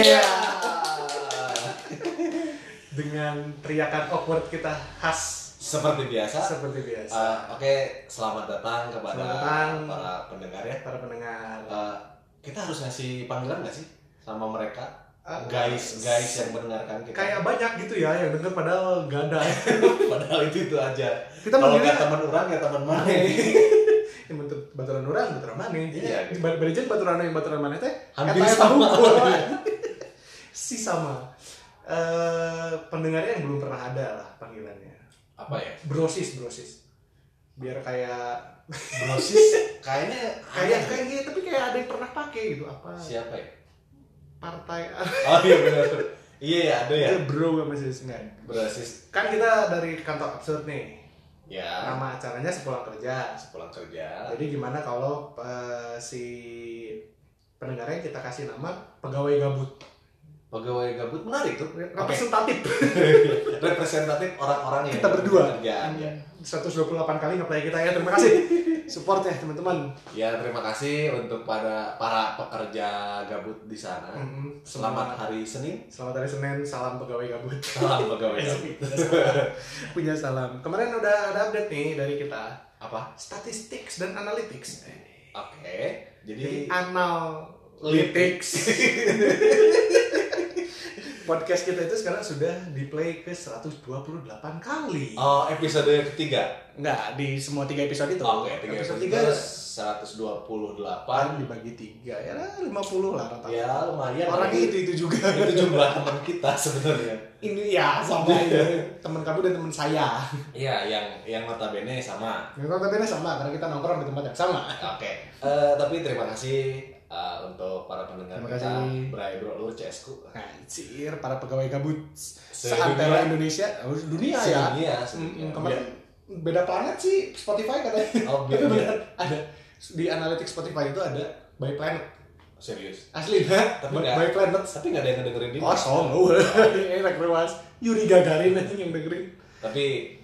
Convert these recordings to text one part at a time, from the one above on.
Iya. Dengan teriakan awkward kita khas Seperti biasa. seperti biasa. eh, Oke, selamat datang kepada Selamat datang. para pendengar ya. Para pendengar. Eh, kita harus ngasih panggilan nggak sih sama mereka? Ah, guys, guys yang mendengarkan kita. Kayak banyak gitu ya yang denger padahal gak ada. Padahal itu itu aja. Kita Kalau nggak teman orang ya teman mana? yang bentuk baturan orang, baturan mana? Iya. Di Barijen baturan yang baturan mana teh? Hampir sama. Si sama. Eh pendengarnya yang belum pernah ada lah panggilannya. Apa ya? Brosis, brosis. Biar kayak Brosis kayaknya kayak kayak gitu, tapi kayak ada yang pernah pakai gitu apa? siapa ya? Partai Oh iya benar. Iya ya, ada ya. Itu bro sama sis enggak. Brosis. Kan kita dari kantor absurd nih. Ya. Nama acaranya sepulang kerja. Sepulang kerja. Jadi gimana kalau eh, si pendengarnya kita kasih nama pegawai gabut Pegawai gabut menarik tuh. Representatif Representatif orang-orang yang kita berdua ya. 128 kali ngeplay kita ya terima kasih support ya teman-teman Ya terima kasih untuk pada para pekerja gabut di sana. Mm-mm. Selamat Selamat hari Senin. selamat hari Senin salam pegawai gabut Salam pegawai gabut. punya salam kemarin udah ada update nih dari kita Apa? statistik dan analytics Oke. jadi Jadi analytics podcast kita itu sekarang sudah di play ke 128 kali oh episode ketiga. Enggak, di semua tiga episode itu. Oke, tiga episode tiga tiga 128. pan dibagi tiga ya 50 lah rata. Ya lumayan. Orang Itu- itu juga. itu jumlah teman kita sebenarnya. Ini ya sama ya. Teman kamu dan teman saya. Iya, yang yang notabene sama. Memang tapi sama karena kita nongkrong di tempat yang sama. Oke. Eh, tapi terima kasih eh, untuk para pendengar Terima kita. Bray Bro Lur CS-ku. Anjir, para pegawai gabut seantero Indonesia, oh, dunia ya. Sedunia, Mm, kemarin beda planet sih Spotify katanya. Oh, Tapi biar, biar. beneran ada di analytics Spotify itu ada by planet. Serius. Asli nah, Tapi by, planet. Tapi nggak ada yang ngedengerin ini. Kosong, enak ruas. Yuri Gagarin yang dengerin. Tapi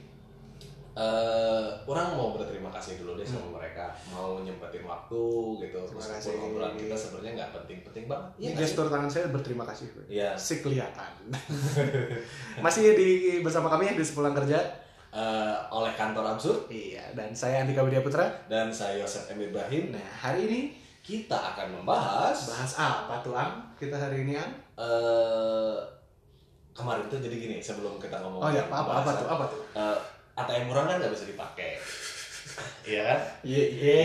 eh orang mau berterima kasih dulu deh sama mereka mau nyempetin waktu gitu meskipun kasih. obrolan kita sebenarnya nggak penting-penting banget Ini Iya gestur tangan saya berterima kasih. Iya. Si kelihatan. Masih di bersama kami ya di sepulang kerja. Eh, oleh kantor absurd Iya, dan saya Andika Widya Putra. dan saya Yosef M Ibrahim Nah, hari ini kita akan membahas bahas apa tuh Ang? Kita hari ini Ang? eh kemarin tuh jadi gini sebelum kita ngomong Oh ya, apa apa, tuh? Apa tuh? ATM orang kan nggak bisa dipakai Iya kan? Iya, Iya,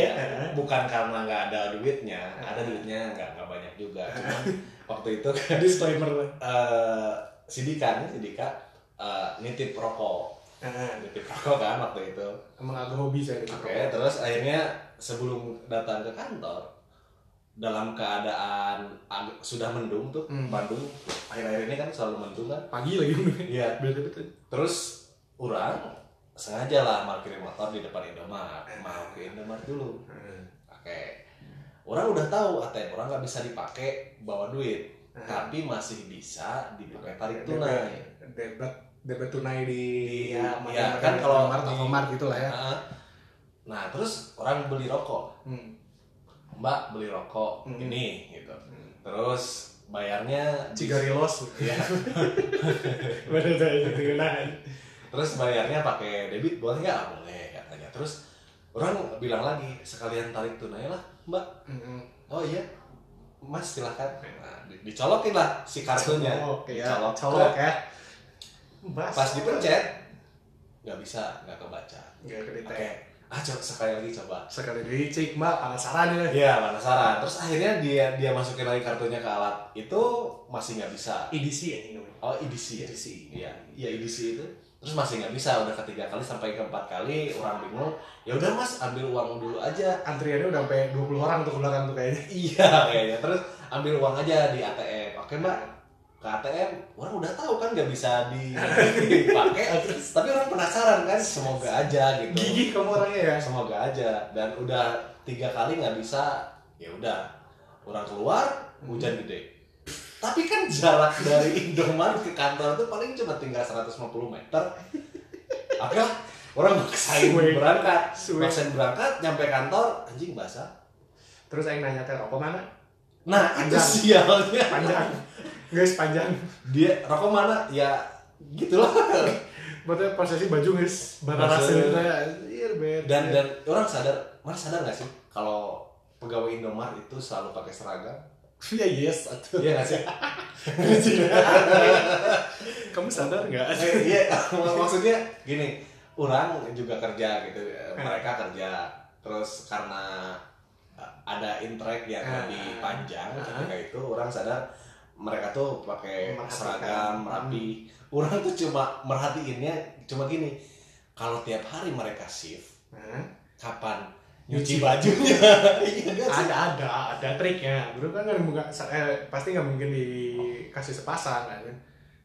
bukan karena nggak ada duitnya, ada duitnya nggak nggak banyak juga. Cuman waktu itu kan Disclaimer. eh si Dika nih, si Dika eh, nitip rokok, nitip rokok kan waktu itu. emang agak hobi saya gitu. Oke, terus akhirnya sebelum datang ke kantor dalam keadaan ag- sudah mendung tuh Hmm. Bandung akhir-akhir ini kan selalu mendung kan Pagi lagi iya Betul betul. terus orang sengaja lah parkir motor di depan Indomaret mau ke Indomaret dulu Oke. Orang udah tahu ATM orang nggak bisa dipakai bawa duit, Nah. tapi masih bisa dipakai tarik tunai. Debet debet tunai di Di- ya, ya, makan kan kalau Alfamart, Alfamart gitu lah ya. Nah, terus orang beli rokok, Hmm. Mbak beli rokok Hmm. ini gitu. Terus bayarnya. Iya. Bener saya gitu nah. Terus bayarnya pakai debit boleh nggak? Boleh katanya. Terus orang bilang lagi sekalian tarik tunai lah, Mbak. Oh iya, Mas silahkan. Nah, di- dicolokin lah si kartunya. Oke ya. Dicolok. Colok ya. Bas. Pas dipencet, nggak bisa, nggak kebaca. Enggak Oke, kedetek. ah coba sekali lagi coba. Sekali dicek mbak penasaran ya. Iya, penasaran. Terus akhirnya dia dia masukin lagi kartunya ke alat itu masih nggak bisa. EDC ya ini namanya. Oh EDC ya? EDC. Iya, iya EDC itu. Terus masih nggak bisa, udah ketiga kali sampai keempat kali orang bingung. Ya udah mas, ambil uang dulu aja. Antriannya udah sampai 20 orang tuh ke belakang tuh kayaknya. Iya kayaknya. Terus ambil uang aja di ATM. Oke mbak, ke ATM orang udah tahu kan nggak bisa di- dipakai. Tapi orang penasaran kan, semoga aja gitu. Gigih kamu orangnya ya. Semoga aja. Dan udah tiga kali nggak bisa, ya udah. Orang keluar, hujan gede. Tapi kan jarak dari Indomaret ke kantor tuh paling cuma tinggal 150 meter. Lah, orang maksain Suwe. berangkat. Suwe. Maksain berangkat, nyampe kantor, anjing basah. Terus saya nanya teh rokok mana? Nah, itu Panjang. sialnya. panjang guys panjang Dia rokok mana? Ya gitulah. Buatnya posisi baju guys bara Rasa- rasa iya dan dan orang sadar, mana sadar nggak sih kalau pegawai Indomaret itu selalu pakai seragam? Ya yes atuh Iya nggak sih? kamu sadar nggak Eh, Iya, maksudnya gini, orang juga kerja gitu, mereka kerja, terus karena ada interact yang Ah. lebih panjang, Ah. ketika itu orang sadar mereka tuh pakai seragam rapi. Orang tuh cuma merhatiinnya cuma gini, kalau tiap hari mereka shift, kapan Nyuci bajunya? Iya ada ada ada triknya bro kan nggak mungkin eh, pasti nggak mungkin dikasih sepasang kan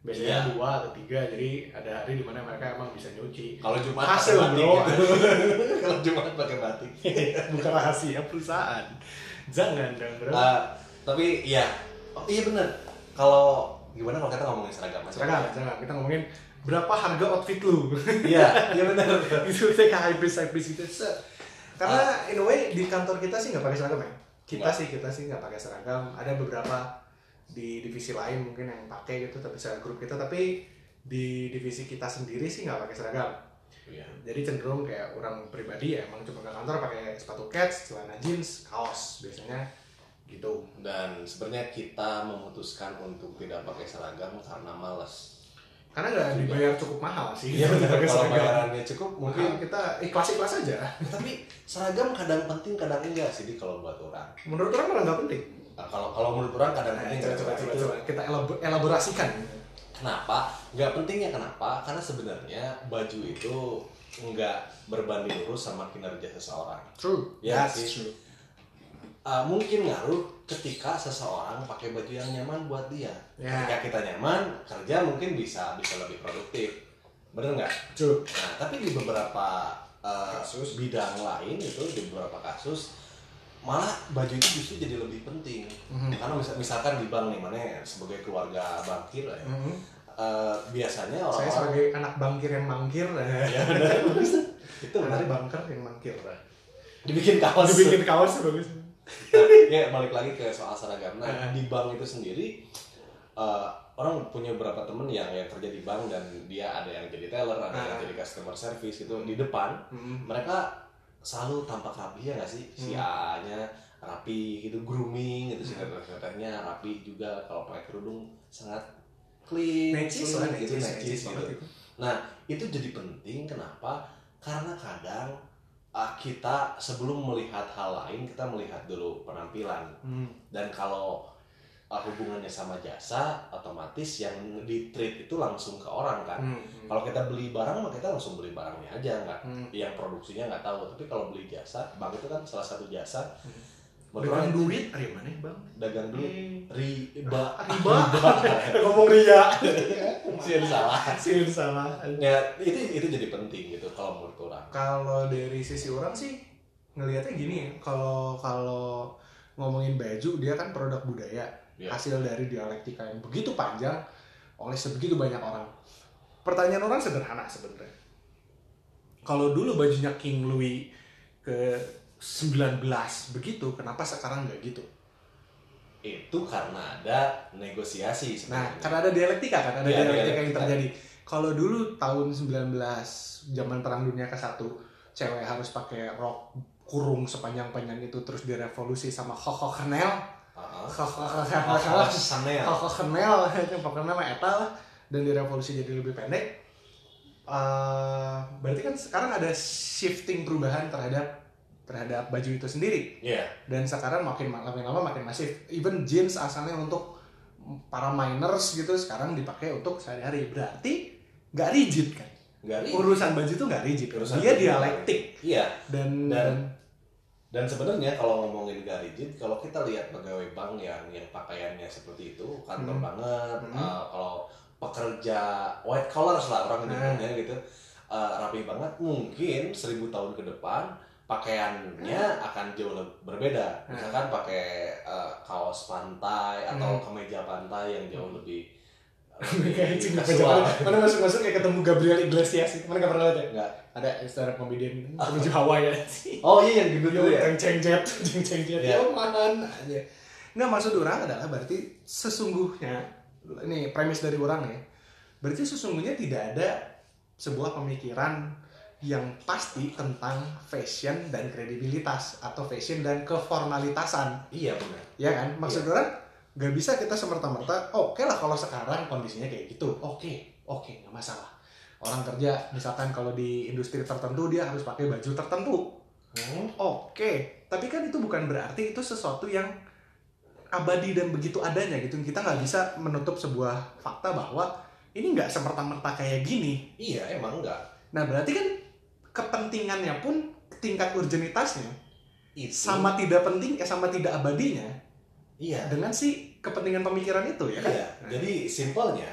biasanya Iya. dua atau tiga jadi ada hari di mana mereka emang bisa nyuci Kalau Jumat Hasil, batik bro. gitu. Kalau Jumat pakai batik. bukan rahasia perusahaan jangan dong bro Uh, tapi iya, oh, iya bener. Kalau gimana kalau kita ngomongin seragam? Jangan jangan kita ngomongin berapa harga outfit lu Iya, iya bener. itu kayak high price gitu karena in a way di kantor kita sih nggak pakai seragam ya kita Nggak. sih kita sih nggak pakai seragam ada beberapa di divisi lain mungkin yang pakai gitu tapi saya grup kita tapi di divisi kita sendiri sih nggak pakai seragam Iya. jadi cenderung kayak orang pribadi ya emang cuma ke kantor pakai sepatu cats celana jeans kaos biasanya gitu Dan sebenarnya kita memutuskan untuk tidak pakai seragam karena malas. Karena nggak dibayar cukup mahal sih Iya benar. Kalau seragam bayarannya cukup mungkin. mungkin kita ikhlas ikhlas aja Tapi seragam kadang penting, kadang enggak sih Di kalau buat orang. menurut orang malah nggak penting Nah, kalau kalau menurut orang kadang penting, coba, coba, coba, Itu coba. kita elab- elaborasikan Kenapa? Nggak pentingnya kenapa? Karena sebenarnya baju itu nggak berbanding lurus sama kinerja seseorang. true Ya That's sih. true Uh, mungkin ngaruh ketika seseorang pakai baju yang nyaman buat dia. Ya. Ketika kita nyaman, kerja mungkin bisa bisa lebih produktif. Bener nggak? true Nah, tapi di beberapa uh, Kasus. bidang lain itu di beberapa kasus malah baju itu justru jadi lebih penting. Mhm. Karena misal- misalkan di bank nih mana ya, sebagai keluarga bankir lah ya, Mhm. uh, biasanya saya orang-orang sebagai anak bangkir yang mangkir ya benar itu menarik banker yang mangkir dibikin kaos dibikin kaos bagus Nah, ya balik lagi ke soal seragam. Nah, di bank itu sendiri eh, orang punya beberapa temen yang yang kerja di bank dan dia ada yang jadi teller, ada yang Eh. jadi customer service gitu di depan. Mhm. Mereka selalu tampak rapi ya nggak sih? Si Hmm. A-nya rapi gitu, grooming gitu, si sekretarnya rapi juga kalau pakai kerudung sangat clean, necis gitu, necis gitu. Nah, itu jadi penting kenapa? Karena kadang uh, kita sebelum melihat hal lain, kita melihat dulu penampilan. Mhm. Dan kalau uh, hubungannya sama jasa, otomatis yang di treat itu langsung ke orang kan. Mhm. Kalau kita beli barang, mah kita langsung beli barangnya aja, nggak Mhm. yang produksinya nggak tahu. Tapi kalau beli jasa, bank itu kan salah satu jasa. Hmm. Dagang duit. ada mana bang? Dagang duit, riba, riba. Ngomong ria. Sih salah. sih salah. Ya itu itu jadi penting gitu kalau menurut orang. kalau dari sisi orang sih ngelihatnya gini ya. Kalau kalau ngomongin baju dia kan produk budaya. Ya. hasil dari dialektika yang begitu panjang oleh sebegitu banyak orang. Pertanyaan orang sederhana sebenarnya. Kalau dulu bajunya King Louis ke 19 begitu kenapa sekarang nggak gitu itu karena ada negosiasi Nah, sebenarnya. karena ada dialektika kan, ada Iya, dialektika yang dialektika. terjadi. Kalau dulu tahun 19 zaman Perang Dunia ke-1, cewek harus pakai rok kurung sepanjang-panjang itu terus direvolusi sama Coco Chanel. Coco ah. Chanel. Chanel. Coco Chanel itu pokoknya eta lah dan direvolusi jadi lebih pendek. Eh, berarti kan sekarang ada shifting perubahan terhadap terhadap baju itu sendiri Iya. dan sekarang makin makin lama makin masif even jeans asalnya untuk para miners gitu sekarang dipakai untuk sehari-hari berarti nggak rigid kan Nggak ribet. urusan baju tuh nggak rigid Urusan dia dialektik Iya. dan, Dan- dan Dan sebenarnya kalau ngomongin gak rigid, kalau kita lihat pegawai bank yang yang pakaiannya seperti itu, kantor Hmm. banget, Hmm. uh, kalau pekerja white collars lah orang Nah. nyebutnya gitu, uh, rapi banget, mungkin seribu tahun ke depan pakaiannya akan jauh lebih berbeda. Hmm. Misalkan pakai uh, kaos pantai atau Hmm. kemeja pantai yang jauh lebih kayak cing kasual. mana masuk masuk kayak ketemu Gabriel Iglesias mana nggak pernah lihat ya Enggak. ada stand up comedian menuju Hawaii ya Oh iya yang gitu tuh ya. ceng ceng jet, ceng ceng jet, Iya. yo mana aja. nggak maksud orang adalah berarti sesungguhnya ini premis dari orang ya berarti sesungguhnya tidak ada sebuah pemikiran yang pasti tentang fashion dan kredibilitas atau fashion dan keformalitasan Iya benar. ya kan maksud orang nggak bisa kita semerta-merta oke lah kalau sekarang kondisinya kayak gitu oke oke nggak masalah orang kerja misalkan kalau di industri tertentu dia harus pakai baju tertentu Hmm. Oke, tapi kan itu bukan berarti itu sesuatu yang abadi dan begitu adanya gitu. Kita nggak bisa menutup sebuah fakta bahwa ini nggak semerta-merta kayak gini. Iya emang enggak. Nah berarti kan kepentingannya pun tingkat urgenitasnya Itu. sama tidak penting, eh, sama tidak abadinya Iya. dengan si kepentingan pemikiran itu ya kan? Iya. Jadi simpelnya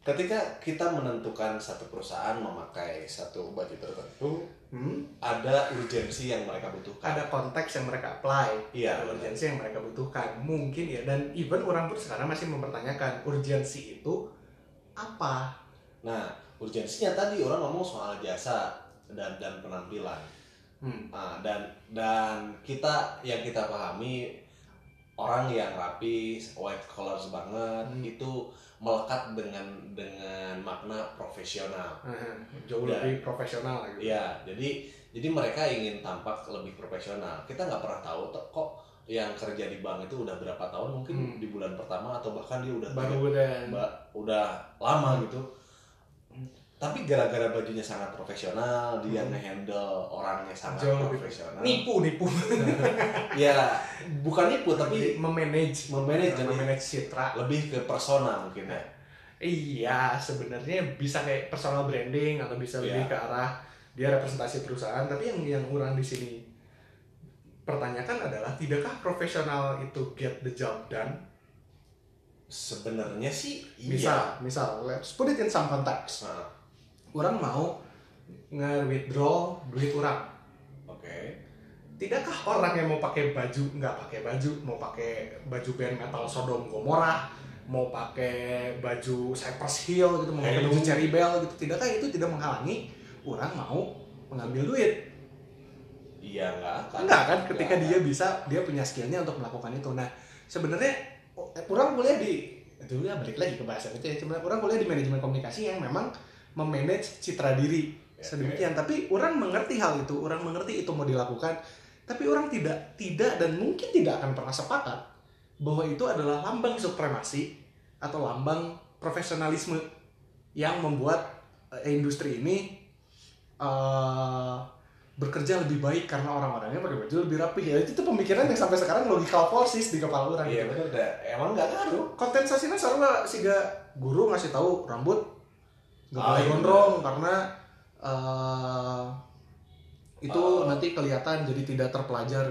ketika kita menentukan satu perusahaan memakai satu baju tertentu, Hmm, ada urgensi yang mereka butuhkan. ada konteks yang mereka apply, Iya, ada urgensi yang mereka butuhkan. Mungkin ya dan even orang pun sekarang masih mempertanyakan urgensi itu apa? Nah, urgensinya tadi orang ngomong soal jasa dan dan penampilan. Hmm. Nah, dan dan kita yang kita pahami orang yang rapi, white collars banget Hmm. itu melekat dengan dengan makna profesional. Nah, jauh Ya. lebih profesional gitu. Iya, jadi jadi mereka ingin tampak lebih profesional. Kita nggak pernah tahu kok yang kerja di bank itu udah berapa tahun mungkin Hmm. di bulan pertama atau bahkan dia udah Baru udah udah lama gitu. Tapi gara-gara bajunya sangat profesional, dia Hmm. ngehandle orangnya sangat Jauh lebih profesional. nipu nipu Ya, bukan nipu tapi memanage memanage jadi memanage citra. lebih ke persona mungkin ya. Iya, sebenarnya bisa kayak personal branding atau bisa lebih Iya. ke arah dia representasi perusahaan. Tapi yang yang orang di sini pertanyakan adalah tidakkah profesional itu get the job done? Sebenarnya sih Misal, iya. misal, let's put it in some context. Nah, Orang mau nge-withdraw duit orang. Oke. Tidakkah orang yang mau pakai baju nggak pakai baju, mau pakai baju band metal Sodom Gomorrah, mau pakai baju Cypress Hill gitu, mau pakai baju Cherry Bell gitu, tidakkah itu tidak menghalangi orang mau mengambil duit? Iya nggak akan. Enggak kan? Ketika Nggak dia bisa, dia punya skillnya untuk melakukan itu. Nah, sebenarnya orang kuliah di itu ya balik lagi ke bahasa itu ya. Cuma orang kuliah di manajemen komunikasi yang memang memanage citra diri Ya, sedemikian. Tapi orang mengerti hal itu, orang mengerti itu mau dilakukan. Tapi orang tidak tidak dan mungkin tidak akan pernah sepakat bahwa itu adalah lambang supremasi atau lambang profesionalisme yang membuat eh, industri ini eh, bekerja lebih baik karena orang-orangnya pakai baju lebih rapi ya itu tuh pemikiran yang sampai sekarang logical forces di kepala orang Iya gitu. benar dah. Emang nggak ngaruh. Kompensasinya soalnya si guru ngasih tahu rambut nggak Ah, boleh gondrong karena eh, itu Ah. nanti kelihatan jadi tidak terpelajar.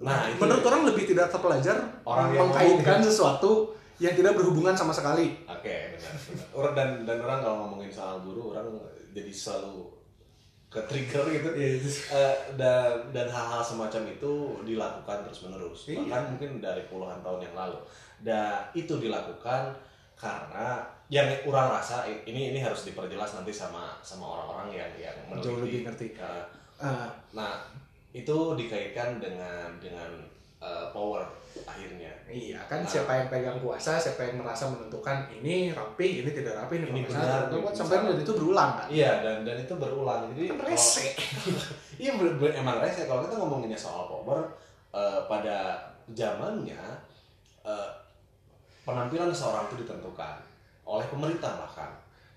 Nah, itu menurut orang lebih tidak terpelajar Orang yang mengkaitkan sesuatu yang tidak berhubungan sama sekali. Oke, benar. benar. Orang dan dan orang kalau ngomongin soal guru, orang jadi selalu ke trigger gitu. Eh, dan dan hal-hal semacam itu dilakukan terus menerus. Iya. Bahkan mungkin dari puluhan tahun yang lalu. Dan itu dilakukan karena yang orang rasa ini ini harus diperjelas nanti sama sama orang-orang yang yang Jauh lebih meneliti. ngerti. Karena Eh, Nah, itu dikaitkan dengan dengan uh, power akhirnya. Iya kan Nah. siapa yang pegang kuasa, siapa yang merasa menentukan ini rapi, ini tidak rapi, ini, Ini benar, itu kan sampai dan itu berulang kan. Iya, dan dan itu berulang. Jadi Kan rese. iya emang rese. Kalau kita ngomonginnya soal power, uh, pada zamannya uh, penampilan seorang itu ditentukan oleh pemerintah bahkan.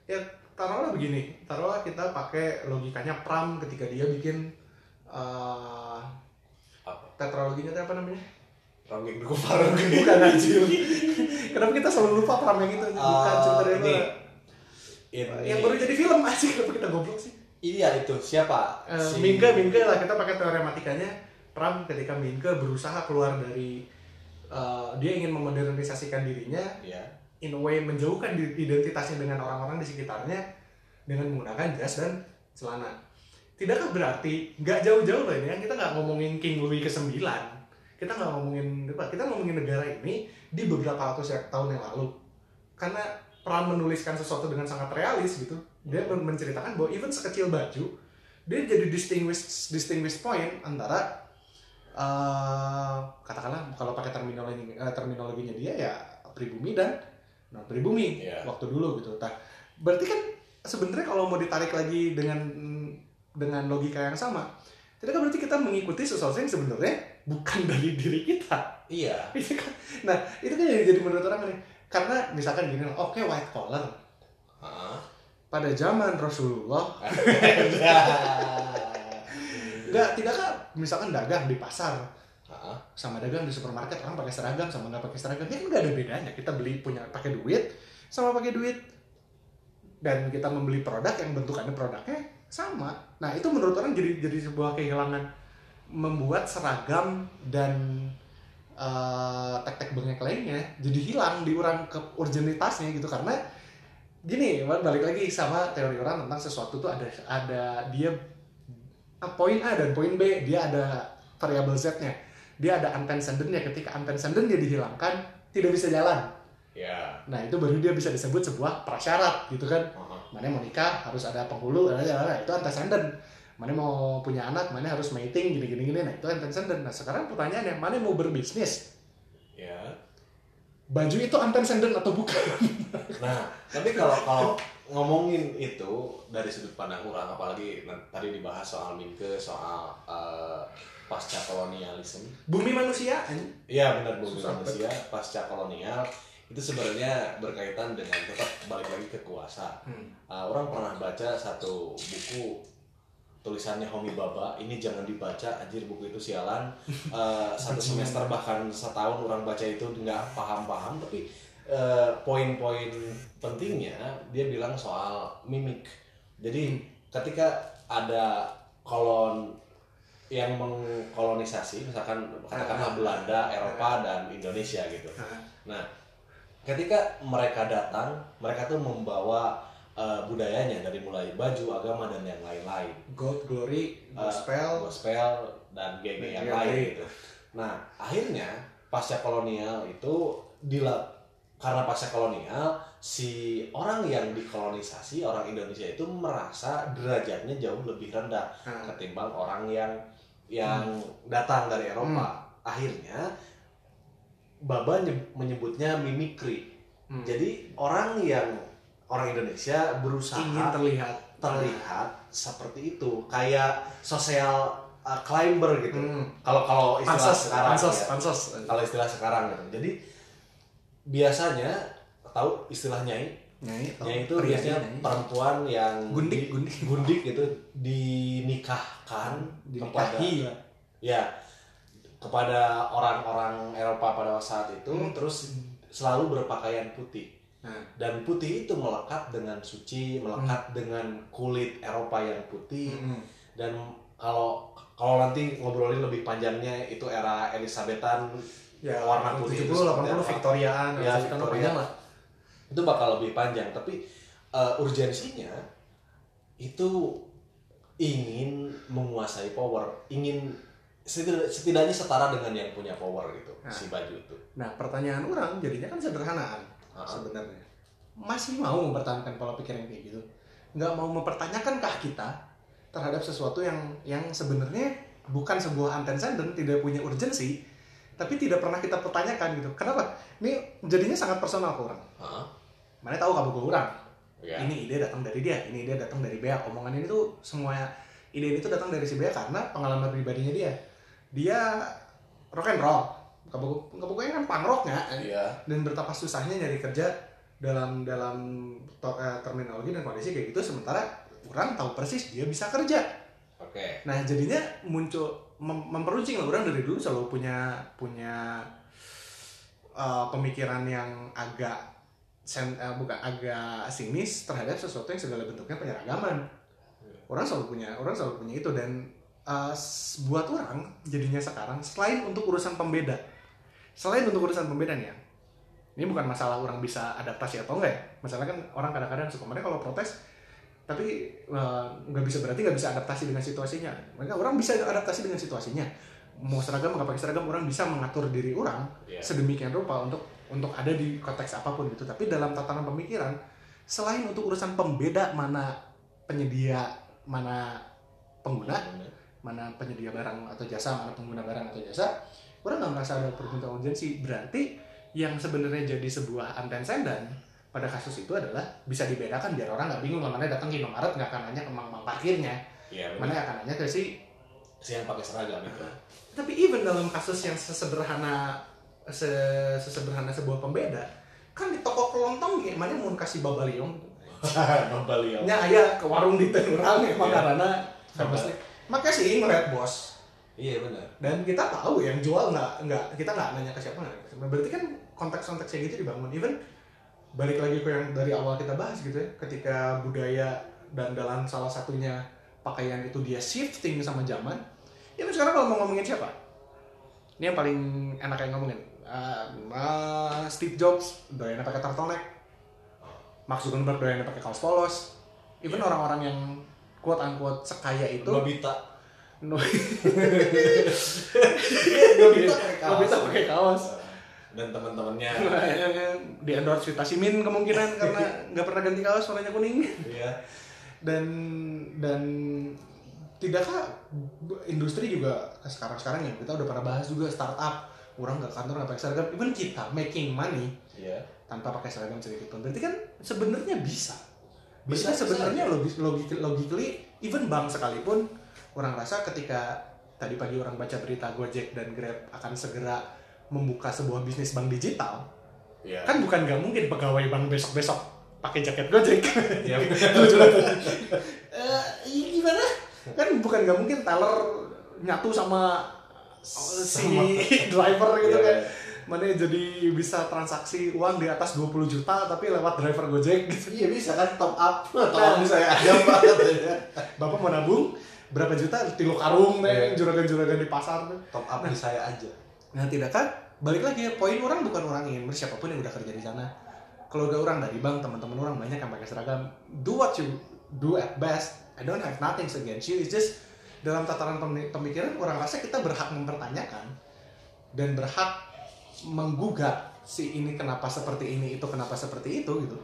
Ya taruhlah begini, taruhlah kita pakai logikanya Pram ketika dia bikin eh Apa? tetraloginya itu apa namanya? Ronggeng duku parung Bukan anjir. Kenapa kita selalu lupa Pram yang itu? Bukan Uh, sebenarnya ini, ini yang baru jadi film aja kenapa kita goblok sih? Iya itu siapa? Eh, Mingke, Mingke lah kita pakai teorematikanya Pram ketika Mingke berusaha keluar dari eh, dia ingin memodernisasikan dirinya Iya. In a way menjauhkan identitasnya dengan orang-orang di sekitarnya dengan menggunakan jas dan celana. Tidakkah berarti nggak jauh-jauh loh ini kan kita nggak ngomongin King Louis ke-9 kita nggak ngomongin apa kita ngomongin negara ini di beberapa ratus ya- tahun yang lalu. Karena Pram menuliskan sesuatu dengan sangat realis gitu. Dia men- menceritakan bahwa even sekecil baju dia jadi distinguished distinguished point antara eh katakanlah kalau pakai terminologi eh, terminologinya dia ya pribumi dan non pribumi Iya. waktu dulu gitu. Nah, berarti kan sebenarnya kalau mau ditarik lagi dengan dengan logika yang sama, tidak kan berarti kita mengikuti sesuatu yang sebenarnya bukan dari diri kita. Iya. Itu kan- nah, itu kan jadi, jadi menurut orang nih. Karena misalkan gini, oke white collar Heeh. pada zaman Rasulullah nggak tidakkah misalkan dagang di pasar Heeh. sama dagang di supermarket orang pakai seragam sama nggak pakai seragam. Ya nggak ada bedanya. Kita beli punya pakai duit sama pakai duit. Dan kita membeli produk yang bentukannya produknya sama. Nah itu menurut orang jadi jadi sebuah kehilangan membuat seragam dan eh, tek-tek bengek lainnya jadi hilang di orang ke urgenitasnya gitu. Karena gini balik lagi sama teori orang tentang sesuatu tuh ada ada dia ah, poin A dan poin B dia ada variabel Z-nya dia ada antecedent-nya ketika antecedent dia dihilangkan tidak bisa jalan. Ya. nah itu baru dia bisa disebut sebuah prasyarat gitu kan. Mana mau nikah harus ada penghulu ada ada itu antecedent mana mau punya anak mana harus mating gini gini. Gini nah itu antecedent nah sekarang pertanyaannya mana mau berbisnis? Ya. baju itu antecedent atau bukan? Nah, tapi kalau kalau ngomongin itu dari sudut pandang orang, apalagi tadi dibahas soal Minke, soal eh, pasca kolonialisme. bumi manusia Iya benar bumi Susah manusia pasca kolonial itu sebenarnya berkaitan dengan tetap balik lagi ke kuasa. Hmm. Uh, orang pernah baca satu buku tulisannya Homi Baba ini jangan dibaca anjir buku itu sialan Uh, satu semester bahkan setahun orang baca itu nggak paham-paham tapi uh, poin-poin pentingnya dia bilang soal mimik. Jadi ketika ada kolon yang mengkolonisasi misalkan katakanlah Belanda, Eropa dan Indonesia gitu. Nah, ketika mereka datang, mereka tuh membawa eh, budayanya dari mulai baju, agama dan yang lain-lain, gold glory Uh, gospel. gospel dan geng yang lain gitu. Nah, akhirnya pasca kolonial itu dila karena pasca kolonial si orang yang dikolonisasi orang Indonesia itu merasa derajatnya jauh lebih rendah Nah, ketimbang orang yang yang datang dari Eropa. Akhirnya Baba nyeb- menyebutnya mimikri. hmm. Jadi orang yang orang Indonesia berusaha ingin terlihat terlihat seperti itu, kayak social uh, climber gitu. Hmm. Kalau kalau istilah pansos sekarang pansos ya. pansos Kalau istilah sekarang gitu. Jadi biasanya tahu istilah nyai? nyai Nyai itu biasanya nyai. perempuan yang Gundik, di- gundik. gundik gitu dinikahkan kepada dinikahi lah ya kepada orang-orang Eropa pada saat itu Hmm. terus selalu berpakaian putih nah dan putih itu melekat dengan suci melekat dengan kulit Eropa yang putih hmm. dan kalau kalau nanti ngobrolin lebih panjangnya itu era Elisabetan ya warna putih itu 70 seperti 80 apa? Victoriaan Ya, Victorian Victoria. panjang lah itu bakal lebih panjang tapi eh, urgensinya itu ingin menguasai power ingin setidak- setidaknya setara dengan yang punya power gitu Nah. si baju itu nah pertanyaan orang jadinya kan sederhanaan Ah. sebenarnya masih mau mempertahankan pola pikir yang kayak gitu nggak mau mempertanyakankah kita terhadap sesuatu yang yang sebenarnya bukan sebuah antecedent tidak punya urgensi tapi tidak pernah kita pertanyakan gitu kenapa ini jadinya sangat personal ke orang Hah? mana tahu kamu gue orang ya ini ide datang dari dia, ini ide datang dari Bea. Omongan ini tuh semua ide ini tuh datang dari si Bea karena pengalaman pribadinya dia. Dia rock and roll, kebukunya kan punk rock ya, iya dan betapa susahnya nyari kerja dalam dalam to- eh, terminologi dan kondisi kayak gitu. Sementara orang tahu persis dia bisa kerja. oke Nah jadinya muncul mem- memperuncing lah orang dari dulu selalu punya punya uh, pemikiran yang agak sen, eh, bukan agak sinis terhadap sesuatu yang segala bentuknya penyeragaman. Orang selalu punya orang selalu punya itu dan uh, buat orang jadinya sekarang selain untuk urusan pembeda, selain untuk urusan pembeda nih ya. Ini bukan masalah orang bisa adaptasi atau enggak ya. Masalah kan orang kadang-kadang suka mereka kalau protes tapi eh, nggak bisa berarti nggak bisa adaptasi dengan situasinya. Mereka orang bisa adaptasi dengan situasinya. Mau seragam nggak pakai seragam orang bisa mengatur diri orang Iya. sedemikian rupa untuk untuk ada di konteks apa pun gitu. Tapi dalam tatanan pemikiran selain untuk urusan pembeda mana penyedia mana pengguna mana penyedia barang atau jasa mana pengguna barang atau jasa orang nggak merasa ada permintaan urgensi. Berarti yang sebenarnya jadi sebuah antecedent pada kasus itu adalah bisa dibedakan biar orang nggak bingung mana datang ke Indomaret nggak akan nanya ke mang-mang parkirnya Iya, mana akan nanya ke si Si yang pakai seragam itu. tapi even dalam kasus yang sesederhana se- sesederhana sebuah pembeda kan di toko kelontong ya mana mau kasih babaliong Membeli nya aya ke warung di Tenurang Iya. karena famously makanya sih ngeliat bos Iya benar. dan kita tahu yang jual nggak nggak kita nggak nanya ke siapa nggak ke siapa. berarti kan konteks-konteks yang gitu dibangun even balik lagi ke yang dari awal kita bahas gitu ya ketika budaya dan dalam salah satunya pakaian itu dia shifting sama zaman ya lu sekarang kalau mau ngomongin siapa ini yang paling enak yang ngomongin Ah, ah, Steve Jobs doyannya pakai turtleneck Mark Zuckerberg doyannya pakai kaos polos even Iya. orang-orang yang quote unquote sekaya itu Nobita. no, Nobita pakai kaos. Nobita pakai kaos. Dan teman-temannya. di endorse Vitamin kemungkinan karena nggak pernah ganti kaos warnanya kuning. Iya. dan dan tidakkah industri juga sekarang sekarang ya kita udah pernah bahas juga startup. Orang nggak kantor nggak pakai seragam. Even kita making money Iya. tanpa pakai seragam sedikit pun. Berarti kan sebenarnya bisa. Bisa, bisa sebenarnya logis logik logically even bank sekalipun orang rasa ketika tadi pagi orang baca berita Gojek dan Grab akan segera membuka sebuah bisnis bank digital Iya. kan bukan nggak mungkin pegawai bank besok besok pakai jaket Gojek Iya. Eh, iya gimana kan bukan nggak mungkin teller nyatu sama si driver gitu Iya. kan mana jadi bisa transaksi uang di atas 20 juta tapi lewat driver Gojek gitu. Iya bisa kan top up. Nah. Tolong saya aja banget ya. Bapak mau nabung berapa juta tilu karung Iya. deh juragan-juragan di pasar. Top up di saya aja. Nah tidak kan balik lagi poin orang bukan orang ingin siapa pun yang udah kerja di sana. Kalau udah orang dari bank teman-teman orang banyak yang pakai seragam. Do what you do at best. I don't have nothing against you. It's just dalam tataran pemi- pemikiran orang rasa kita berhak mempertanyakan dan berhak menggugat si ini kenapa seperti ini itu kenapa seperti itu gitu.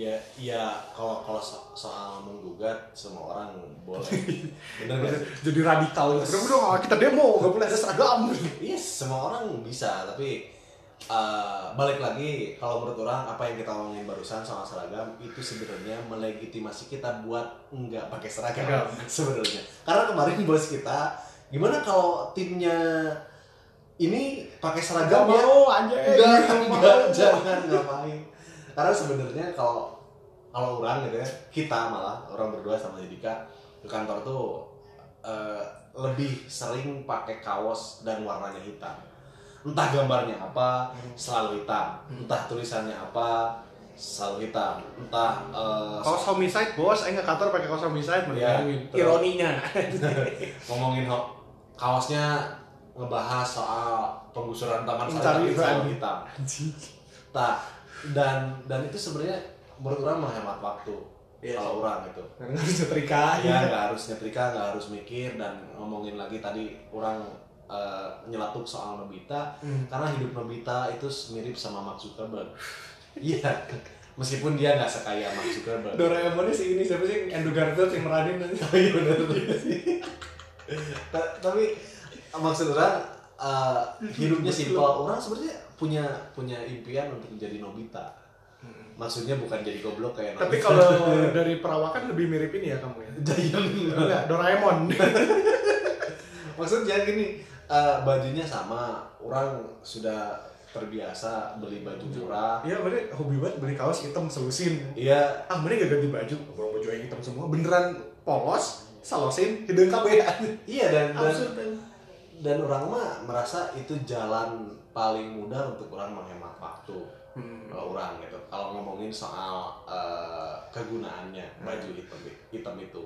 Ya, ya kalau kalau so- soal menggugat semua orang boleh. Bener gak? Jadi radikal gitu. Udah kita demo nggak boleh ada seragam. Iya, semua orang bisa, tapi eh, balik lagi kalau menurut orang apa yang kita ngomongin barusan soal seragam itu sebenarnya melegitimasi kita buat nggak pakai seragam sebenarnya. Karena kemarin bos kita, gimana kalau timnya ini pakai seragam ya? aja. enggak enggak jangan ngapain karena sebenarnya kalau kalau orang gitu ya kita malah orang berdua sama Dika ke kantor tuh eh, lebih sering pakai kaos dan warnanya hitam. Entah gambarnya apa selalu hitam. Entah tulisannya apa selalu hitam. Entah eh, Kaos homicide bos, saya nggak kantor pakai kaos homicide, betul. ironinya. ngomongin ho- kaosnya ngebahas soal penggusuran taman sari hitam. Nah, dan dan itu sebenarnya menurut orang menghemat waktu Iya kalau orang itu. Karena harus nyetrika. Ya nggak harus nyetrika, nggak harus mikir dan ngomongin lagi tadi orang eh, nyelatuk soal Nobita Hmm. karena hidup Nobita itu mirip sama Mark Zuckerberg. Iya, meskipun dia nggak sekaya Mark Zuckerberg. Doraemonnya si ini siapa sih Andrew Garfield yang meranin nanti. Oh iya benar Ta- Tapi maksud orang eh, hidupnya simpel. Orang sebenarnya punya punya impian untuk menjadi Nobita. Maksudnya bukan jadi goblok kayak Tapi kalau dari perawakan lebih mirip ini ya kamu ya. Giant. Enggak, Doraemon. Maksudnya gini, eh, bajunya sama. Orang sudah terbiasa beli baju murah. Iya, bener hobi banget beli kaos hitam selusin. Iya, Ah, bener gak ganti baju? Kalau baju yang hitam semua beneran polos, salosin, hidung KB. iya dan dan, kan? dan orang mah merasa itu jalan paling mudah untuk orang menghemat waktu. Hmm. Kalau orang gitu. Kalau ngomongin soal eh, kegunaannya baju hitam hitam itu.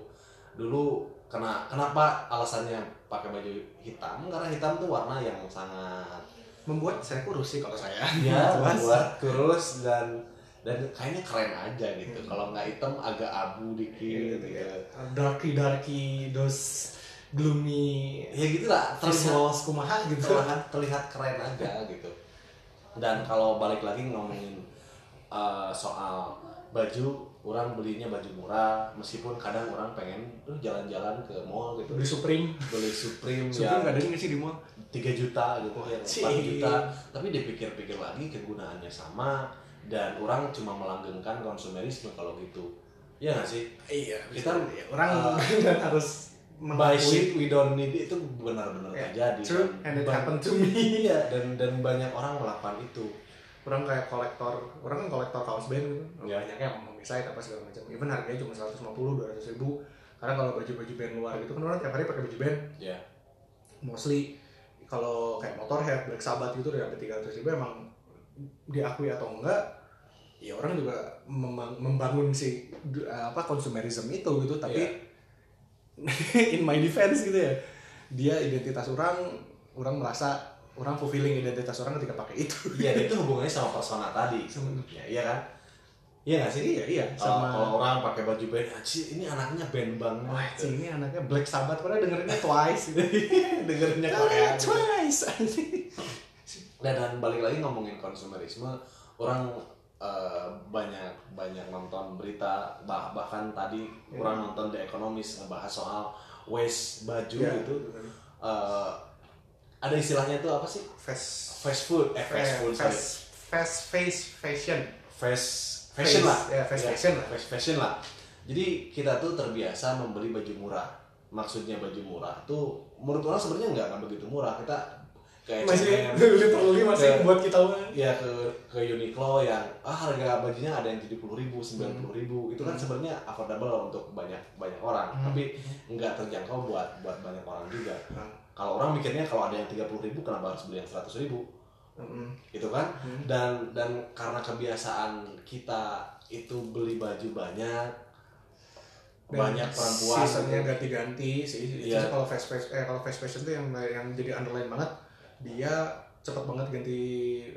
Dulu kena kenapa alasannya pakai baju hitam? Karena hitam tuh warna yang sangat Membuat saya kurus sih kalau saya. ya Jelas. buat kurus dan dan kayaknya keren aja gitu. Kalau nggak hitam agak abu dikit gitu. darky darky those gloomy. Ya gitu lah, terlihat kumaha gitu. terlihat, terlihat keren aja gitu. Dan kalau balik lagi ngomongin eh, soal baju orang belinya baju murah meskipun kadang orang pengen tuh jalan-jalan ke mall gitu. Beli Supreme. Beli Supreme, Supreme yang nggak ada nggak sih di mall. 3 juta gitu ya 4 Cing. juta. Tapi dipikir-pikir lagi kegunaannya sama dan orang cuma melanggengkan konsumerisme kalau gitu. Ya nggak sih? Iya Kita, kita orang uh, harus mengakui shit we don't need it itu benar-benar Yeah, terjadi true, Dan and it ba- happened to me. iya dan dan banyak orang melakukan itu. Orang kayak kolektor orang kan kolektor kaos band gitu. Iya. banyaknya yang homicide apa segala macam. Even harganya cuma 150 200 ribu. Karena kalau baju-baju band luar gitu kan orang tiap hari pakai baju band. Ya mostly kalau kayak Motorhead, Black Sabbath gitu udah sampai 300 ribu emang diakui atau enggak ya orang juga membangun si apa konsumerisme itu gitu. Tapi Iya. in my defense gitu ya. Dia identitas orang orang merasa orang fulfilling identitas orang ketika pakai itu. Iya itu hubungannya sama persona tadi. Sebenarnya. Iya kan? Iya nggak sih? Iya iya. Sama kalau orang pakai baju band ah, Ci, ini anaknya band banget. Wah, Ci, ini anaknya Black Sabbath, padahal dengerinnya Twice. Gitu. dengerinnya Ah, Korea. Twice. dan, dan balik lagi ngomongin konsumerisme orang eh, banyak banyak nonton berita bah- bahkan tadi Ya. orang nonton The Economist ngebahas soal waste baju Ya, gitu. Eh, ada istilahnya tuh apa sih? Fast, fast food eh fast food fast, fast face fashion. fast fashion Face, lah. ya, fast fashion lah. fast fashion lah. Jadi kita tuh terbiasa membeli baju murah. Maksudnya baju murah tuh menurut orang sebenarnya nggak nggak begitu murah. Kita kayak Masih literally masih Ya. buat kita mah. ya ke ke Uniqlo yang ah harga bajunya ada yang tujuh puluh ribu sembilan puluh ribu itu kan Hmm. sebenarnya affordable untuk banyak banyak orang Hmm. tapi nggak terjangkau buat buat banyak orang juga Nah, kalau orang mikirnya kalau ada yang tiga puluh ribu kenapa harus beli yang seratus ribu mm-mm. gitu kan Hmm. dan dan karena kebiasaan kita itu beli baju banyak Dan banyak perempuan seasonnya ganti-ganti sih. Itu Iya. sih kalau fast fashion, eh kalau fast fashion tuh yang yang jadi underline banget dia cepat banget ganti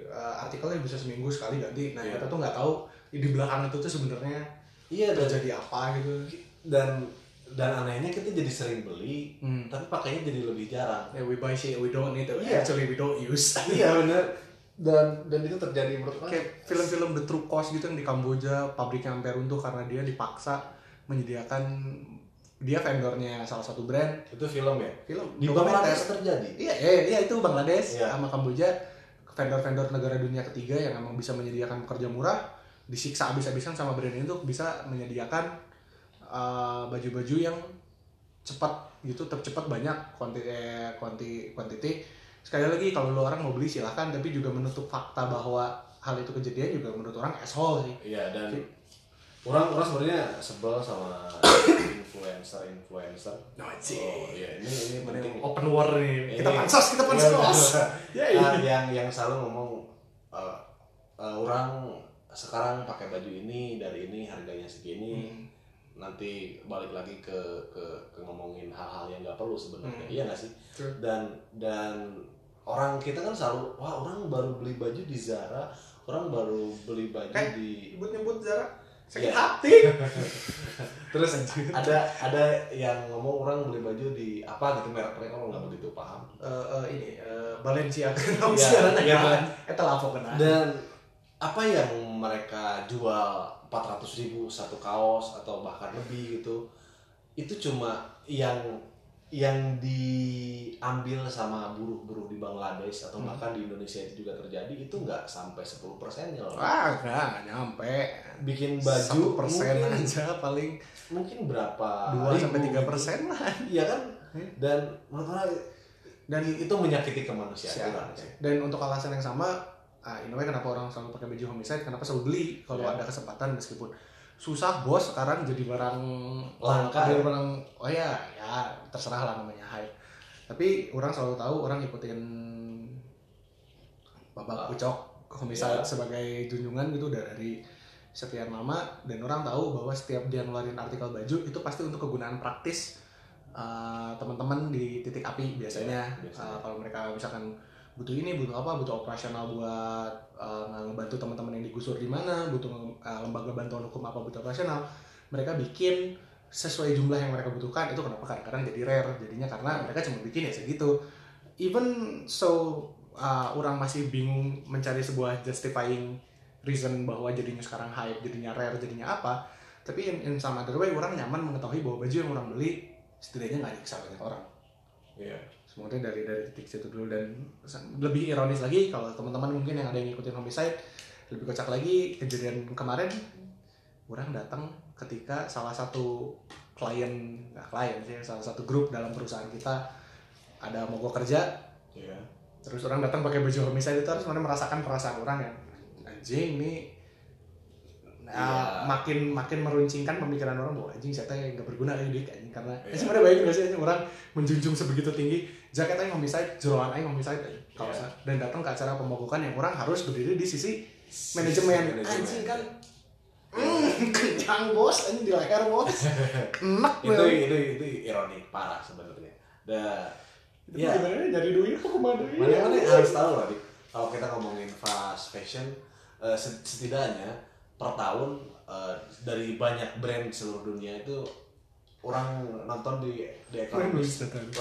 uh, artikelnya bisa seminggu sekali ganti. Nah Iya. kita tuh nggak tahu di belakang itu tuh sebenarnya iya dan terjadi apa gitu. dan dan anehnya kita jadi sering beli Hmm. tapi pakainya jadi lebih jarang Yeah, we buy shit we don't need it. Iya. Actually we don't use. iya bener dan dan itu terjadi menurut kayak film-film The True Cost gitu yang di Kamboja pabriknya sampai runtuh karena dia dipaksa menyediakan dia vendornya salah satu brand. Itu film ya? Film. Di. Bangladesh terjadi? Iya iya iya, itu Bangladesh Iya. sama Kamboja. Vendor-vendor negara dunia ketiga yang emang bisa menyediakan pekerja murah disiksa habis-habisan sama brand itu untuk bisa menyediakan uh, baju-baju yang cepat gitu tercepat banyak kuanti eh, kuanti quantity sekali lagi kalau lo orang mau beli silahkan. Tapi juga menutup fakta bahwa hal itu kejadian juga menurut orang asshole sih. Iya dan. Orang orang sebenarnya sebel sama influencer influencer No, oh iya ini ini penting. open war nih kita Ini- pansos kita pansos. Iya, ya Ah, yang yang selalu ngomong eh, eh, orang sekarang pakai baju ini dari ini harganya segini. Hmm. nanti balik lagi ke ke, ke ngomongin hal-hal yang nggak perlu sebenarnya. Hmm. iya nggak sih? True. dan dan orang kita kan selalu wah orang baru beli baju di Zara orang baru beli baju Kayak- di nyebut-nyebut Zara sakit Iya. hati. Terus ada ada yang ngomong orang beli baju di apa gitu merek-merek orang nggak begitu paham. Eh, eh, ini eh, Balenciaga. Ya kan? eta lapo kena dan apa yang mereka jual 400 ribu satu kaos atau bahkan lebih gitu itu cuma yang yang diambil sama buruh-buruh di Bangladesh atau Hmm. bahkan di Indonesia itu juga terjadi itu nggak sampai 10 persennya loh enggak enggak nyampe bikin baju persen aja paling mungkin berapa dua sampai tiga gitu. persen lah iya kan Hmm. dan menurut dan itu menyakiti kemanusiaan dan untuk alasan yang sama ah, in a way kenapa orang selalu pakai baju homicide kenapa selalu beli kalau Ya. ada kesempatan meskipun susah bos sekarang jadi barang Langka, jadi ya? barang oh ya ya terserah lah namanya hype tapi orang selalu tahu orang ikutin babak pucok homicide Ya. sebagai junjungan gitu dari sekian lama dan orang tahu bahwa setiap dia ngeluarin artikel baju itu pasti untuk kegunaan praktis uh, teman-teman di titik api biasanya, Ya, biasanya. Uh, kalau mereka misalkan butuh ini butuh apa butuh operasional buat uh, ngebantu teman-teman yang digusur di mana butuh uh, lembaga bantuan hukum apa butuh operasional mereka bikin sesuai jumlah yang mereka butuhkan itu kenapa kadang-kadang jadi rare jadinya karena mereka cuma bikin ya segitu even so uh, orang masih bingung mencari sebuah justifying reason bahwa jadinya sekarang hype jadinya rare jadinya apa tapi in, in some other orang nyaman mengetahui bahwa baju yang orang beli setidaknya nggak dikisah banyak orang Iya. Semuanya dari dari titik situ dulu dan lebih ironis lagi kalau teman-teman mungkin yang ada yang ngikutin homicide lebih kocak lagi kejadian kemarin orang datang ketika salah satu klien nggak klien sih salah satu grup dalam perusahaan kita ada mogok kerja Iya. terus orang datang pakai baju homicide itu harus merasakan perasaan orang ya anjing ini nah, Iya. makin makin meruncingkan pemikiran orang bahwa anjing saya nggak berguna anjing karena eh, sebenarnya baik nggak sih orang menjunjung sebegitu tinggi jaket aing homicide jeroan aing homicide anjing, kaosnya. dan datang ke acara pemogokan yang orang harus berdiri di sisi manajemen. anjing kan hmm, kenyang bos. Anjing di leher bos. Enak itu itu itu ironik parah sebenarnya. Da, itu ya, gimana nyari duit kok ke mana mana mana harus tahu lah, kalau kita ngomongin fast fashion, eh, set- setidaknya per tahun eh, dari banyak brand seluruh dunia itu orang nonton di di data.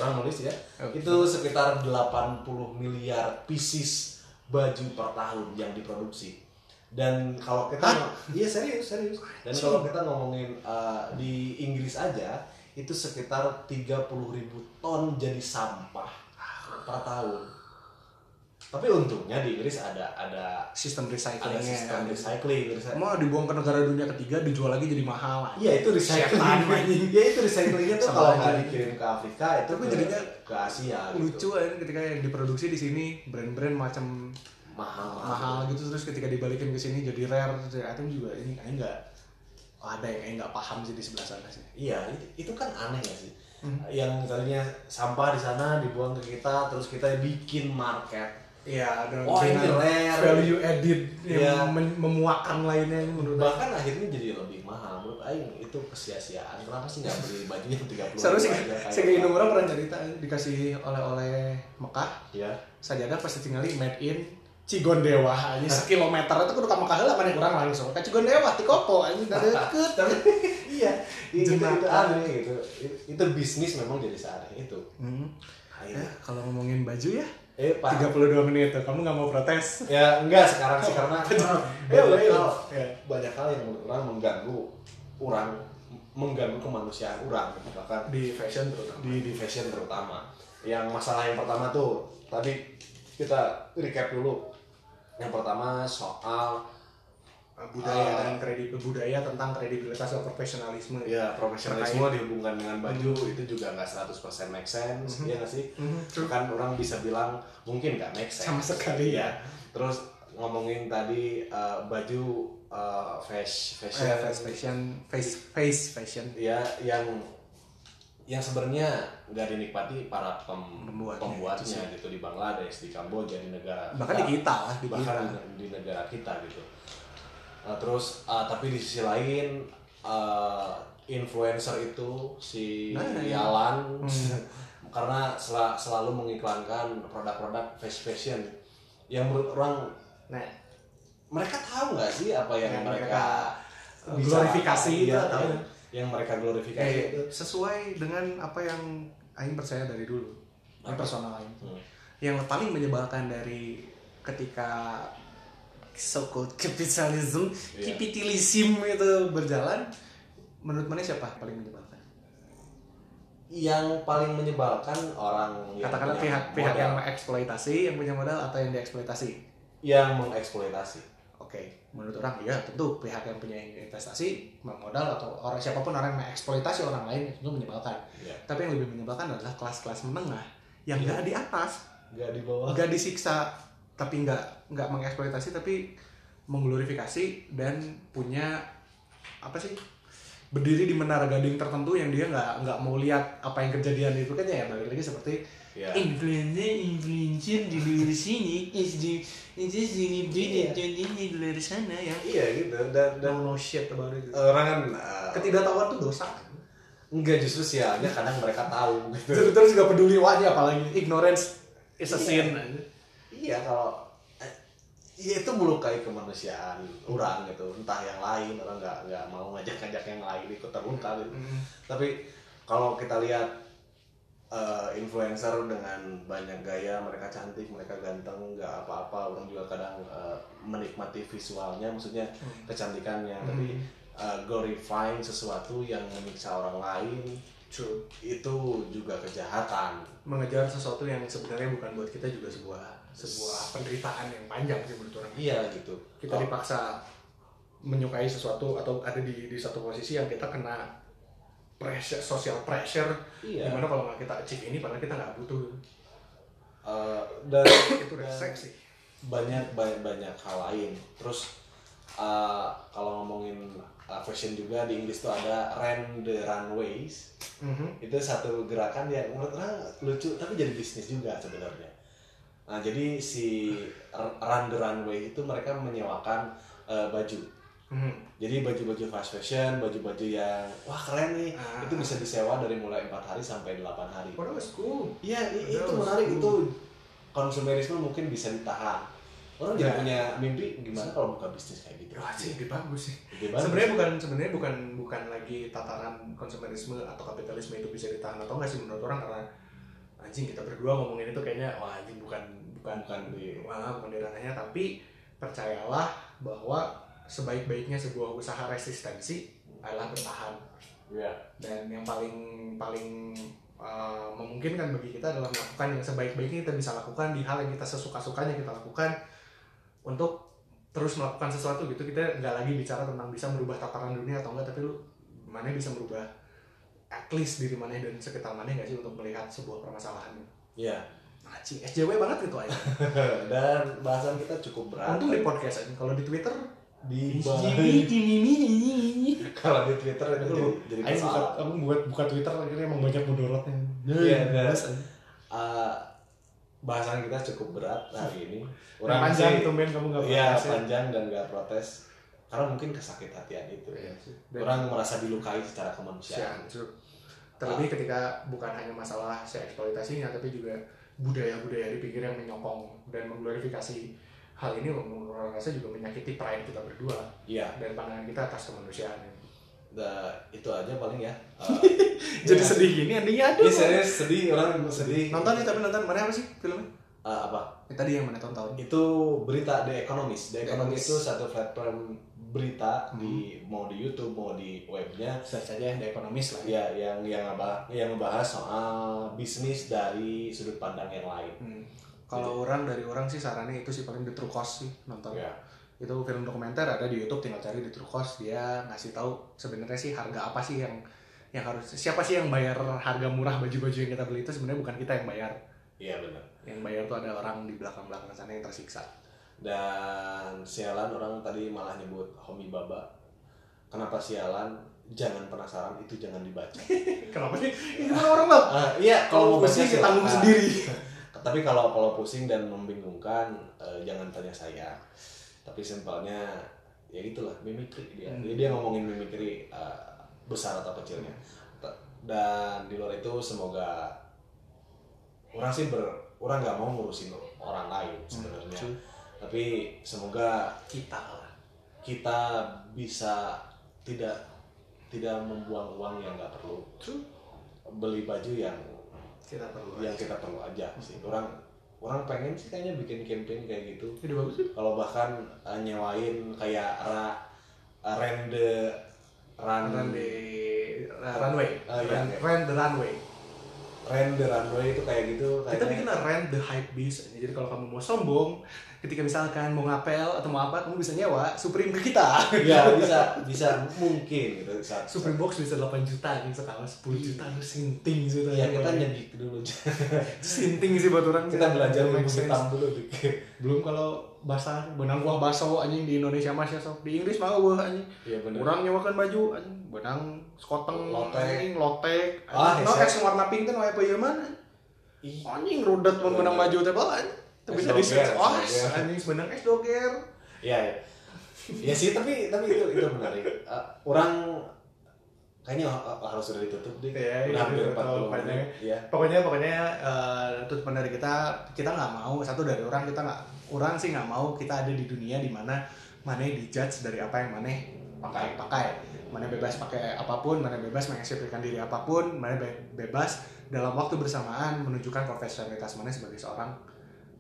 orang nulis ya, Oke. itu sekitar 80 miliar pieces baju per tahun yang diproduksi. Dan kalau kita iya serius serius. Dan kalau kita ngomongin uh, di Inggris aja itu sekitar 30.000 ribu ton jadi sampah per tahun. Tapi untungnya di Inggris ada ada sistem ada recyclingnya sistem recycling. recy- mau dibuang ke negara dunia ketiga dijual lagi jadi mahal Iya itu recycling. Iya itu recyclingnya tuh kalau nggak dikirim ke Afrika itu Tapi ke, jadinya ke Asia. lucu gitu. aja ketika yang diproduksi di sini brand-brand macam mahal mahal gitu terus ketika dibalikin ke sini jadi rare jadi item juga ini kayaknya nggak oh, ada yang nggak paham sih di sebelah sana sih Iya, itu, itu kan aneh ya sih. Hmm. Yang tadinya sampah di sana dibuang ke kita, terus kita bikin market. Iya ada Oh, ini rare. value added Iya. yang men- memuakan lainnya ini menurut aku. Bahkan akhirnya jadi lebih mahal. Menurut Aing itu kesia-siaan. Kenapa sih nggak beli baju yang 30 Seru sih, saya kayak apa? orang pernah cerita dikasih oleh-oleh Mekah Ya. sajadah pasti tinggali made in Cigondewa aja sekilometer itu kudu ka Mekah heula mana kurang langsung ka Cigondewa ti kopo anjing da deukeut iya, itu, itu Jenaka. aneh gitu. Itu, itu bisnis memang jadi seaneh itu. Hmm. Akhirnya. Ya, kalau ngomongin baju ya Eh, Pak. 32 menit tuh. Kamu nggak mau protes? Ya, enggak sekarang sih karena Ya, banyak hal, Ya. banyak hal yang menurut orang mengganggu orang mengganggu kemanusiaan orang gitu. bahkan Di fashion terutama. di di fashion terutama yang masalah yang pertama tuh tadi kita recap dulu yang pertama soal budaya Ah. dan kredit budaya tentang kredibilitas dan profesionalisme. ya profesionalisme dihubungkan dengan baju itu juga nggak 100% make sense Mhm. ya nggak sih Mhm, true. kan orang bisa bilang mungkin nggak make sense Sama sekali, ya terus ngomongin tadi uh, baju uh, fashion Eh, fast fashion, face face fashion. ya yang yang sebenarnya nggak dinikmati para pem- Pembuatnya, pembuatnya, itu gitu di Bangladesh di Kamboja di negara Bahkan di kita lah, di bahkan kita. di negara kita gitu Nah, terus uh, tapi di sisi lain uh, influencer itu si Nah, iya. Yalan Hmm. karena sel- selalu mengiklankan produk-produk fast fashion yang menurut orang Nah, mereka tahu nggak sih apa yang Yang mereka, mereka glorifikasi itu Iya, tahu. yang, yang mereka glorifikasi eh, itu sesuai dengan apa yang Aing percaya dari dulu. Yang Apa? personal Aing. Hmm. Yang paling menyebalkan dari ketika so-called capitalism, capitalism itu berjalan, menurut mana siapa paling menyebalkan? yang paling menyebalkan orang yang Katakanlah pihak-pihak yang mengeksploitasi, yang punya modal atau yang dieksploitasi. yang mengeksploitasi Oke, menurut orang ya tentu pihak yang punya investasi, modal atau orang siapa pun orang yang mengeksploitasi orang lain itu menyebalkan. ya Tapi yang lebih menyebalkan adalah kelas-kelas menengah yang Iya. nggak di atas, nggak di bawah nggak disiksa, tapi nggak nggak mengeksploitasi, tapi mengglorifikasi dan punya apa sih berdiri di menara gading tertentu yang dia nggak nggak mau lihat apa yang kejadian itu kan ya balik lagi seperti ya influencer influencer di luar sini is di is di Iya. di di luar sana yang iya gitu dan dan no, no shit about it. orang kan uh, Ketidaktahuan tuh dosa. enggak justru sialnya kadang mereka tahu gitu Terus terus gak peduli wajah apalagi ignorance is a sin. iya kalau Iya itu melukai kemanusiaan orang gitu entah yang lain orang nggak nggak mau ngajak-ngajak yang lain ikut terluka gitu Mm. tapi kalau kita lihat eh, influencer dengan banyak gaya mereka cantik mereka ganteng nggak apa-apa orang juga kadang eh, menikmati visualnya maksudnya Hmm. kecantikannya tapi eh, glorifying sesuatu yang menyiksa orang lain True. itu juga kejahatan mengejar sesuatu yang sebenarnya bukan buat kita juga sebuah sebuah penderitaan yang panjang sih menurut orang. iya gitu Kita Oh, dipaksa menyukai sesuatu atau ada di di satu posisi yang kita kena pressure, social pressure. iya Gimana kalau nggak kita achieve ini padahal kita nggak butuh. Eh, dan Itu udah dan seks sih. banyak banyak banyak hal lain terus eh, kalau ngomongin eh, fashion juga di Inggris tuh ada rent the runways Mhm. itu satu gerakan yang menurut orang lucu tapi jadi bisnis juga sebenarnya nah jadi si run the runway itu mereka menyewakan eh, baju Mhm. jadi baju-baju fast fashion baju-baju yang wah keren nih Ah. itu bisa disewa dari mulai empat hari sampai 8 hari Oh, that was cool. Iya, itu menarik cool. itu konsumerisme mungkin bisa ditahan. Orang jadi Ya. punya mimpi gimana kalau buka bisnis kayak gitu. Wah, sih, ide bagus sih. Sebenarnya bukan sebenarnya bukan bukan lagi tataran konsumerisme atau kapitalisme itu bisa ditahan atau enggak sih menurut orang karena anjing kita berdua ngomongin itu kayaknya wah anjing bukan bukan Bukan di- wah, bukan di ranahnya tapi percayalah bahwa sebaik-baiknya sebuah usaha resistensi adalah bertahan. Iya. dan yang paling paling uh, memungkinkan bagi kita adalah melakukan yang sebaik-baiknya kita bisa lakukan di hal yang kita sesuka-sukanya kita lakukan untuk terus melakukan sesuatu gitu. Kita nggak lagi bicara tentang bisa merubah tataran dunia atau enggak tapi lu mana bisa merubah at least diri mana dan sekitar mana nggak sih untuk melihat sebuah permasalahan Iya. Anjing, SJW banget gitu aja. Dan bahasan kita cukup berat. Untung di podcast aja. Kalau di Twitter, di kalau di Twitter itu jadi, jadi buka, aku buat buka Twitter akhirnya emang banyak mudorotnya. Iya, anjing. eh, bahasan kita cukup berat hari ini. Yang panjang sih- tumben kamu nggak Iya, protes ya. panjang dan nggak protes. Karena mungkin kesakit hatian itu. Iya sih. Dan- Orang merasa dilukai secara kemanusiaan. Sian. Terlebih ketika bukan hanya masalah si eksploitasinya, tapi juga budaya-budaya di pinggir yang menyokong dan mengglorifikasi hal ini menurut orang rasa juga menyakiti pride kita berdua Iya, dan pandangan kita atas kemanusiaan. Nah, itu aja paling ya. Eh, Jadi ya. sedih gini endingnya aduh. Iya serius sedih orang sedih. Nonton ya tapi nonton mana apa sih filmnya? Eh, apa? Ya, tadi yang mana tonton? Itu berita The Economist. The The Economist. itu satu platform berita di mau di YouTube mau di webnya. Search aja The Economist lah. Ya yang yang apa yang ngebahas soal bisnis dari sudut pandang yang lain. Hmm. Kalau orang dari orang sih sarannya itu sih paling The True Cost sih nonton. Ya. Itu film dokumenter ada di YouTube tinggal cari The True Cost dia ngasih tahu sebenarnya sih harga apa sih yang yang harus siapa sih yang bayar harga murah baju-baju yang kita beli itu sebenarnya bukan kita yang bayar. Iya benar. Yang bayar tuh ada orang di belakang-belakang sana yang tersiksa. Dan sialan orang tadi malah nyebut Homi Baba. Kenapa sialan? Jangan penasaran itu jangan dibaca. Kenapa sih? Ini kan orang bang. Ah, iya, kalau mau baca pusing silakan. tanggung sendiri. Tapi kalau kalau pusing dan membingungkan, eh, jangan tanya saya. Tapi simpelnya ya itulah mimikri dia. Hmm. Jadi dia ngomongin mimikri eh, besar atau kecilnya. Dan di luar itu semoga orang sih ber orang nggak mau ngurusin orang lain sebenarnya. Hmm, Tapi semoga Kita kita bisa tidak tidak membuang uang yang nggak perlu True. beli baju yang Kita perlu. yang kita perlu aja sih orang orang pengen sih kayaknya bikin campaign kayak gitu Jadi bagus sih. kalau bahkan eh, nyewain kayak ra, uh, rende run Run the runway. Oh, iya, Rent- iya. Rent the runway. Rende runway itu kayak gitu Kita bikin rent the hype beast. Jadi kalau kamu mau sombong, ketika misalkan mau ngapel atau mau apa, kamu bisa nyewa Supreme ke kita. ya bisa bisa mungkin gitu saat Supreme box bisa 8 juta nih sekarang 10 juta lu sinting sih tuh. ya kita nyedik dulu sinting sih buat orang kita belajar ilmu hitam dulu Belum kalau bahasa benang buah baso anjing di Indonesia masih sok. Di Inggris mah wah anjing. iya benar Orang nyewakan baju anjing benang sekoteng Lotek. anjing lotek. Ah, Anjing, no heset. es warna pink teh ieu mana? Ih, Anjing rudet mun benang baju teh bae. Tapi es wah anjing benang es doger. Iya, ya. ya sih, tapi tapi itu itu menarik. Uh, orang kayaknya ha- harus sudah ditutup deh. Iya, Udah hampir ditutup 40 panjang. menit. Iya. pokoknya pokoknya eh tutupan dari kita kita nggak mau satu dari orang kita nggak orang sih nggak mau kita ada di dunia di mana mana dijudge dari apa yang mana pakai pakai mana bebas pakai apa pun mana bebas mengekspresikan diri apa pun mana be- bebas dalam waktu bersamaan menunjukkan profesionalitas mana sebagai seorang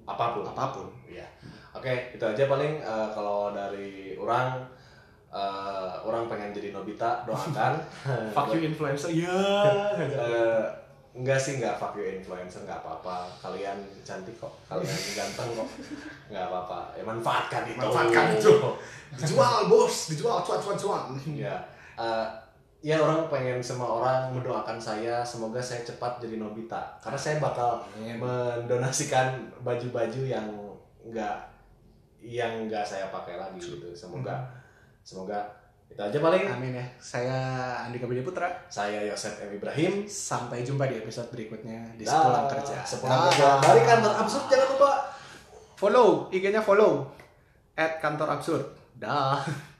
apa pun apa pun Iya. Oke, itu aja paling eh, kalau dari orang eh, orang pengen jadi Nobita, doakan. fuck you influencer ya Eh, enggak sih enggak fuck you influencer enggak apa-apa. Kalian cantik kok, kalian ganteng kok. Enggak apa-apa. Ya manfaatkan itu. Manfaatkan itu. dijual bos dijual cuan cuan cuan Ya. Eh, ya orang pengen semua orang mendoakan saya semoga saya cepat jadi Nobita karena saya bakal mendonasikan baju-baju yang enggak yang enggak saya pakai lagi gitu. Semoga semoga itu aja paling. amin ya saya Andika Budi Putra Saya Yosef M Ibrahim. sampai jumpa di episode berikutnya di Dah. sepulang kerja Sepulang Dah. kerja dari kantor absurd jangan lupa. follow IG-nya follow at kantor absurd dah